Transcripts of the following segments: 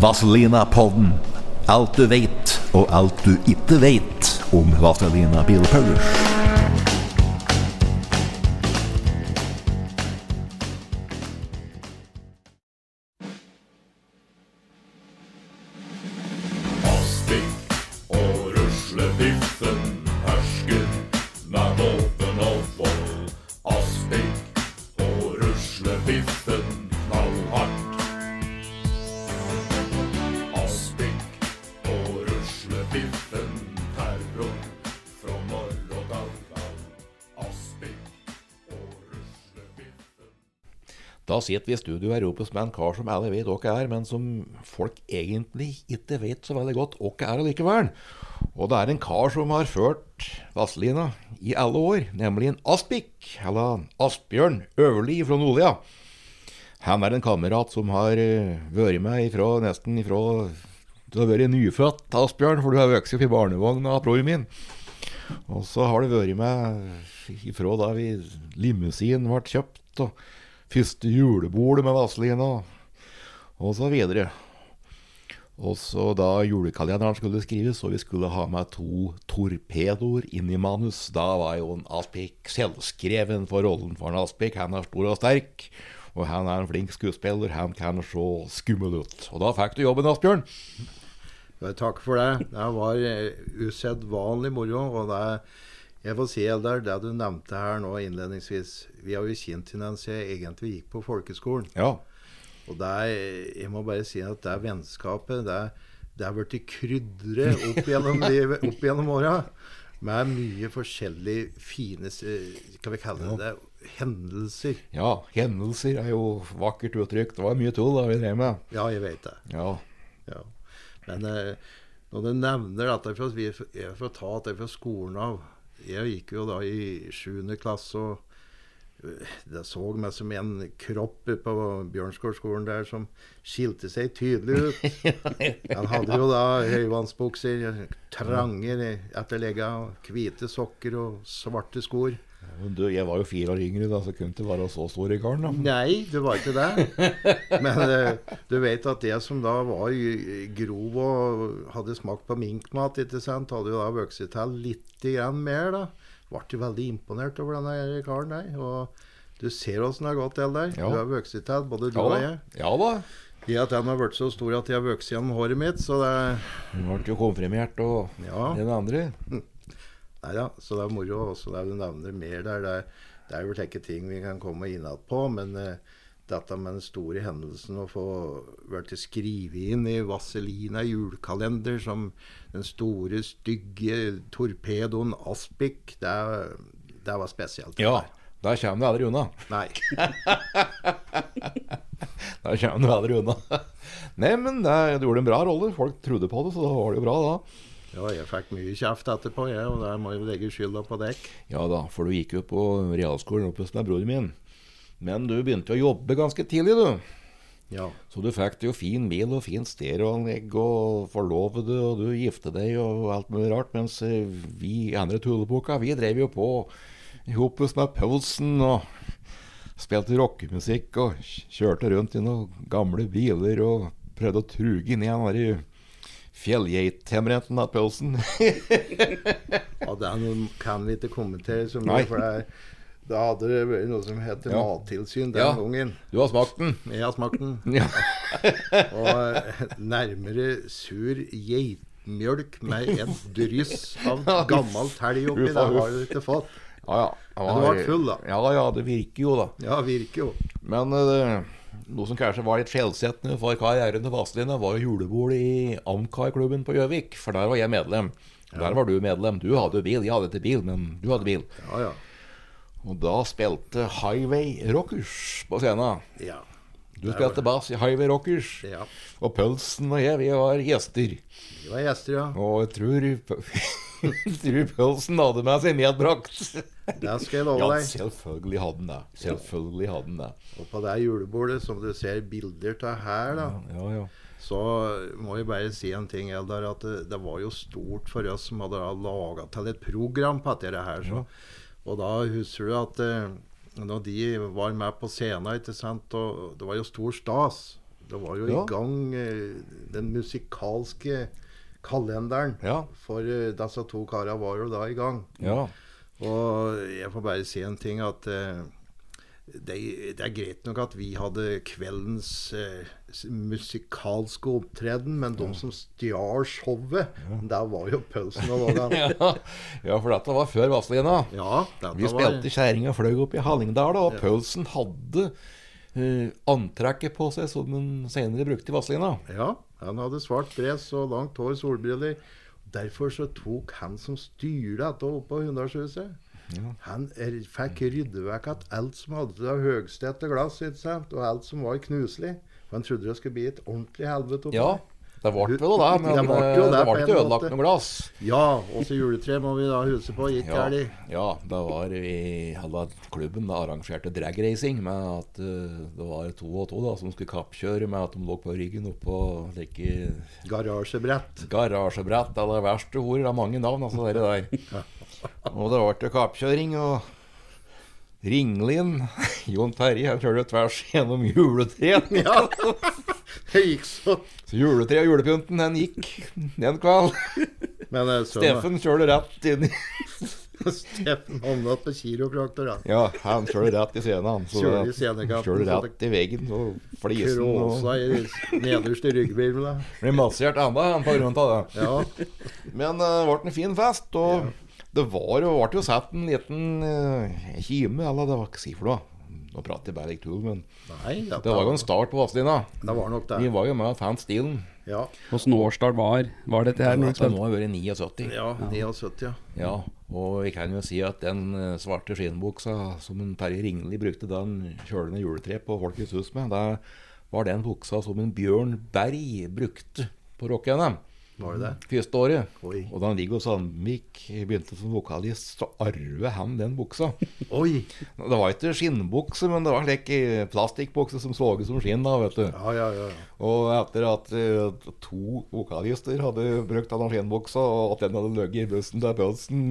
Vazelina-podden. Alt du veit, og alt du ikke veit om Vazelina Bilpullers. Aspik Da sitter vi i studio her oppe med en kar som alle vet hva er, men som folk egentlig ikke vet så veldig godt hva er allikevel. Og det er en kar som har ført Vazelina i alle år, nemlig en Aspik, eller Asbjørn Øverli fra Nordlia. Han er en kamerat som har eh, vært med ifra, nesten ifra Du har vært nyfødt, Asbjørn, for du har vokst opp i barnevogna av broren min. Og så har du vært med ifra da vi limousin ble kjøpt, og første julebordet med Vazelina, og så videre. Og så da julekalenderen skulle skrives, og vi skulle ha med to torpedoer inn i manus, da var jo en Aspik selvskreven for rollen for en Aspik. Han er stor og sterk, og han er en flink skuespiller. Han kan se skummel ut. Og da fikk du jobben, Asbjørn. Takk for det. Det var eh, usedvanlig moro. Og det, jeg får si, Eldar, det du nevnte her nå innledningsvis Vi har jo kjent hverandre siden jeg egentlig gikk på folkeskolen. Ja. Og det er, jeg må bare si at det er vennskapet Det er, det er blitt krydret opp gjennom, livet- opp gjennom åra. Med mye forskjellig fine Skal vi kalle det det? Hendelser. ja, hendelser er jo vakkert uttrykk. Det var mye tull da vi drev med. Ja, jeg vet det. Ja. Ja. Men eh, når du nevner dette Jeg får ta dette fra skolen av. Jeg gikk jo da i 7. klasse, og eh, det så meg som en kropp på Bjørnskårskolen der som skilte seg tydelig ut. Han hadde jo da høyvannsbukser, tranger etterlegga, hvite sokker og svarte skor. Du, jeg var jo fire år yngre, da, så kunne det ikke være så stor i karen. da. Nei, det var ikke det. Men eh, du vet at det som da var grov og hadde smakt på minkmat, ikke sant, hadde jo da vokst til litt grann mer, da. Ble veldig imponert over denne karen der. Og du ser åssen det har gått til der. Ja. Du har vokst til, både du Ja og jeg. Ja da. Det at den har blitt så stor at jeg har vokst gjennom håret mitt, så det Hun ble jo konfirmert og Ja. den andre. Nei da, så det er moro også det du nevner mer der. Det er, det er vel ikke ting vi kan komme innad på, men uh, dette med den store hendelsen å få vært skrevet inn i Vazelina julekalender som den store, stygge torpedoen Aspik, det, det var spesielt. Ja. da kommer du aldri unna. Nei. da kommer du aldri unna. Nei, men det, du gjorde en bra rolle. Folk trodde på det, så da var det jo bra, da. Ja, jeg fikk mye kjeft etterpå, jeg, og der må jeg legge skylda på dekk. Ja da, for du gikk jo på realskolen oppe hos broren min. Men du begynte å jobbe ganske tidlig, du. Ja. Så du fikk jo fin bil og fint stereoanlegg og forlovede, og du gifte deg og alt mulig rart. Mens eh, vi andre tulleboka, vi drev jo på i hop med Paulsen og spilte rockemusikk og kjørte rundt i noen gamle biler og prøvde å truge inn i den derre fjellgeithemmeretten av Paulsen. ja, den kan vi ikke kommentere så Nei. mye, for det er Da hadde det vært noe som het Ja. mattilsyn den Ja. gangen. Du har smakt den? Jeg har smakt den. Ja. Og eh, nærmere sur geitmjølk med et dryss av gammel telg oppi. Det har du ikke fått. Ja, ja. Men du ble full, da. Ja, ja, det virker jo, da. Ja, virker jo. Men eh, noe som kanskje var litt skjellsettende for karrieren til Vazelina, var jo julebordet i Amcar-klubben på Gjøvik. For der var jeg medlem. Der var du medlem. Du hadde bil, jeg hadde ikke bil, men du hadde bil. Ja, ja. Og da spilte Highway Rockers på scenen. Ja. Du spilte bass i Highway Rockers. ja. Og Pølsen og jeg, vi var gjester. Vi var gjester, ja. Og jeg tror, jeg tror Pølsen hadde med seg medbrakt. Det skal jeg love Ja, selvfølgelig hadde han det. Selvfølgelig hadde han det. Og på det julebordet som du ser bilder av her, da, Ja, ja. så må jeg bare si en ting, Eldar. At det, det var jo stort for oss som hadde laga til et program på dette her. Så. Og da husker du at eh, når de var med på scenen, ikke sant, og det var jo stor stas. Det var jo i gang eh, den musikalske kalenderen. For eh, disse to karene var jo da i gang. ja. Og jeg får bare si en ting at eh, det, det er greit nok at vi hadde kveldens eh, musikalske opptreden, men de som stjal showet, der var jo pølsen og lågan. ja. ja, for dette var før Vazelina. Ja, vi Vi var spilte Kjerringa fløy opp i Hallingdal, og Pølsen hadde uh, antrekket på seg som den senere brukte i Vazelina. Ja, han hadde svart dress og langt hår, solbriller. Derfor så tok han som styrte dette oppe på Hunndalshuset Han er, fikk rydde vekk at alt som hadde av høgstette glass, og alt som var knuselig. For han trodde det skulle bli et ordentlig helvete. oppe Ja, der. Det ble vel det, men Det det ble jo det det ikke ødelagt noe glass. Ja, også juletre må vi da huske på. Gikk Ja, galt. ja, det var i halve klubben det arrangerte dragracing med at uh, det var to og to da, som skulle kappkjøre med at de lå på ryggen oppå like Garasjebrett. garasjebrett eller verste ord. Det er mange navn, altså, det der. Og det ble kappkjøring, og Ringlin, Jon Terje, han kjørte tvers gjennom juletreet. Ja, det gikk så. Så juletreet og julepynten, den gikk den kveld. Men eh, sønnen Steffen kjørte rett inn i Steffen havna på kiropraktor. han. Ja, han kjørte rett i scenen. han. Så Kjørte i scenekanten, Kjørte rett i veggen og flisen. Og Kråsa i nederste ryggvirvel. Blir massert enda han på grunn av det. Ja. Men eh, det ble en fin fest, og det var jo, ble jo satt en liten uh, kime, eller det var ikke si for noe. Nå prater jeg bare ikke tull, men Nei, dette, det var jo en start på Vazelina. Det var nok det. Vi var jo med og fant stilen. Ja. Åssen årstall var, var dette her? Det må vi vært 79. ja, 79, ja. Ja, og vi kan jo si at den eh, svarte skinnbuksa som en Terje Ringli brukte da han kjørte ned juletre på Folkets hus med, det var den buksa som en Bjørn Berg brukte på Rock-NM. Var det det? Første året. Oi. Og da Viggo Sandvik begynte som vokalist, så arvet han den buksa. Oi! Det var ikke skinnbukse, men det var slik eh, plastikkbukse som så ut som skinn. da, vet du. Ja, ja, ja. Og etter at uh, to vokalister hadde brukt denne skinnbuksa, og at den hadde ligget i bussen til Pølsen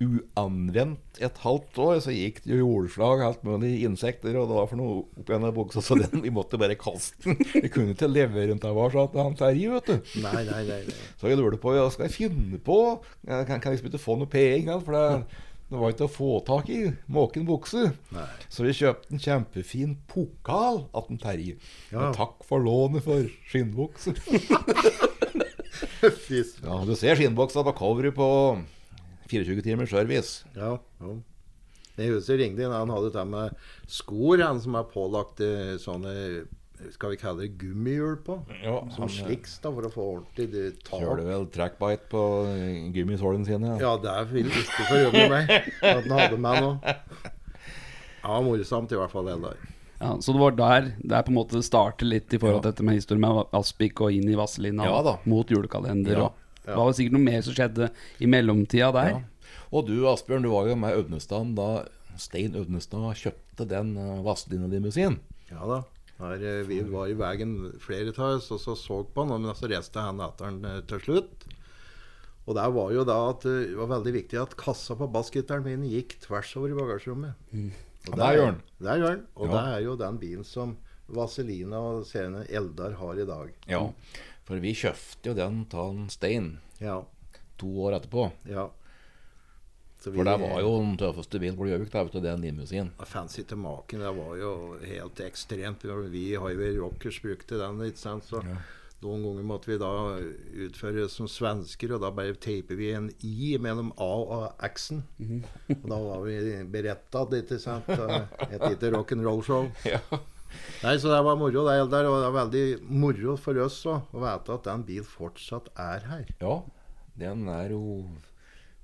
uanvendt et halvt år, så gikk det jo jordslag, alt mulig insekter, og det var for noe oppi denne buksa, så den, vi måtte bare kaste den. Vi kunne ikke levere den til vår, sa han Terje, vet du. Nei, nei, nei. nei. Så jeg lurte på hva skal jeg finne på. Jeg kan, kan liksom ikke få noe penger, for det, det var ikke å få tak i måken bukse. Nei. Så vi kjøpte en kjempefin pokal av den Terje. Ja. Med takk for lånet for skinnbukse. Ja, du ser skinnbuksa på coveret på 24 timers service. Ja, ja. Jeg husker ringte inn, han hadde det med skor, han som er pålagt eh, sånne skal vi kalle det gummihjul på? Ja, Som han, eh, sliks da, for å få ordentlig det tak. Kjører vel trackbite på eh, gummisålene sine. Ja, det vil ikke forundre meg at han hadde meg nå. Ja, morsomt i hvert fall, Eldar. Ja, så det var der det er på en måte starter litt i forhold til dette med historien med Aspik og inn i Vazelina Ja mot julekalender. Ja. Og det var sikkert noe mer som skjedde i mellomtida der. Ja. Og du Asbjørn, du var jo med Øvnestad da Stein Øvnestad kjøpte den uh, Vazelina-limousinen. Ja da. Her, eh, vi var i veien flere av oss og så så på han, men så reiste han etter han eh, til slutt. Og der var jo da at eh, det var veldig viktig at kassa på bassgitaren min gikk tvers over i bagasjerommet. Og Der gjør den. Der gjør den. Og Ja. det er jo den bilen som Vazelina og senere Eldar har i dag. Ja. For vi kjøpte jo den av Stein Ja. to år etterpå. ja. Så For det var jo den tøffeste bilen på Gjøvik, den limousinen. Fancy til maken. Det var jo helt ekstremt. Vi i Highway Rockers brukte den. ikke sant? Så Noen ganger måtte vi da utføre som svensker, og da bare teiper vi en I mellom A og X-en. Og da var vi berettet, ikke sant? Et lite rock'n'roll-show. Ja. Nei, Så det var moro, det, der. Og det er veldig moro for oss også, å vite at den bilen fortsatt er her. ja. Den er jo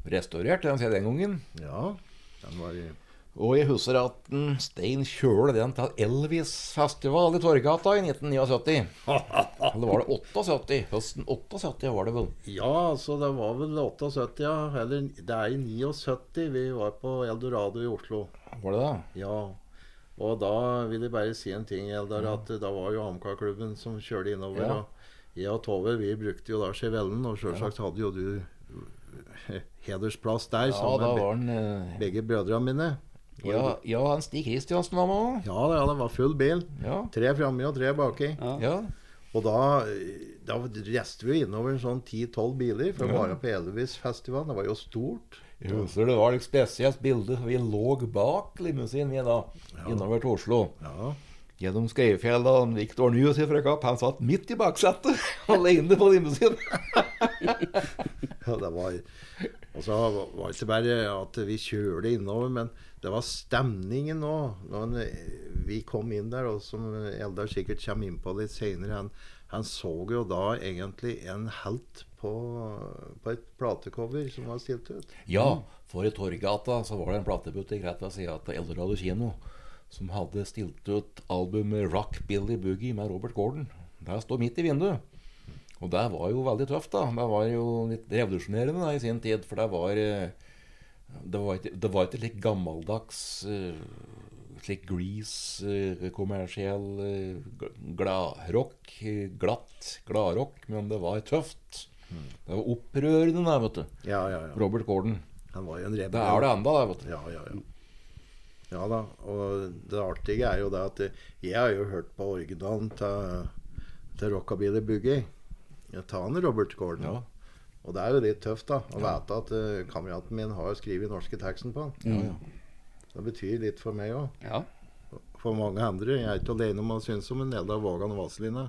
restaurert, den siden den gangen. Ja, den var i Og jeg husker at en Stein kjøle den til Elvis-festival i Torgata i 1979. Eller var det 78? Høsten 78 var det vel. Ja, så det var vel 78, ja. Eller det er i 79 vi var på Eldorado i Oslo. Var det det? Ja. Og da vil jeg bare si en ting, Eldar, at da var jo AMK-klubben som kjørte innover. Ja. Og jeg og Tove vi brukte jo da Chevellen, og selvsagt hadde jo du eh, hedersplass der Ja, sammen da med var den eh, begge brødrene mine. Ja, ja han Stig Kristiansen var med òg. Ja, ja, det var full bil. Ja. Tre framme og tre baki. ja. Og da, da reiste vi innover en sånn 10-12 biler for å være på Elvis-festivalen. Det var jo stort. Jeg husker det var et spesielt bilde. Vi lå bak limousinen vi da, innover til Oslo. Ja. Gjennom Skreifjell og Victor Nyhus fra Kapp. Han satt midt i baksetet, alene på limousinen. Ja, det var Og så var det ikke bare at vi kjørte innover, men det var stemningen òg. Når vi kom inn der, og som Eldar sikkert kommer inn på litt seinere, han, så jo da egentlig en helt på, på et platecover som var stilt ut. Ja, for i Torgata så var det en platebutikk rett ved sida av Eldorado kino som hadde stilt ut albumet Rock Billy Boogie med Robert Gordon. Det står midt i vinduet. Og det var jo veldig tøft, da. Det var jo litt revolusjonerende da, i sin tid. For det var eh, Det var ikke, det var ikke litt gammeldags eh, slik Grease, eh, kommersiell eh, gladrock. Glatt gladrock, men det var tøft. Det var opprørende, da, vet du. Ja, ja, ja. Robert Gordon. Han var jo en rebell. Det er det enda, vet du. Ja, ja, ja. Ja da. Og det artige er jo det at jeg har jo hørt på originalen til, til Rockabilly Boogie. Ta han Robert Gordon. Ja. Og det er jo litt tøft da å vite at uh, kameraten min har skrevet norske teksten på han. Ja, ja. Det betyr litt for meg òg. Ja. For mange andre. Jeg er ikke alene om å synes om en del av Vågan og Vazelina.